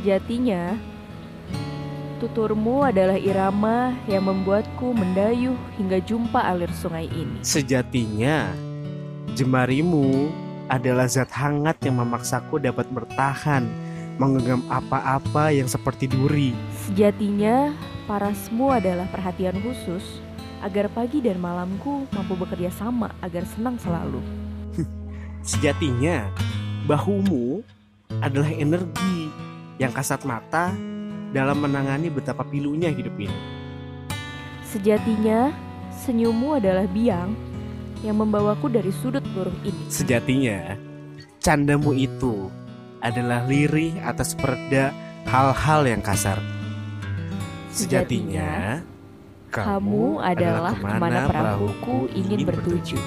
Sejatinya, tuturmu adalah irama yang membuatku mendayuh hingga jumpa alir sungai ini. Sejatinya, jemarimu adalah zat hangat yang memaksaku dapat bertahan menggenggam apa-apa yang seperti duri. Sejatinya, parasmu adalah perhatian khusus agar pagi dan malamku mampu bekerja sama agar senang selalu. Sejatinya, bahumu adalah energi yang kasat mata dalam menangani betapa pilunya hidup ini. Sejatinya, senyummu adalah biang yang membawaku dari sudut burung ini. Sejatinya, candamu itu adalah lirih atas pereda hal-hal yang kasar. Sejatinya, kamu adalah ke mana perahuku ingin bertuju.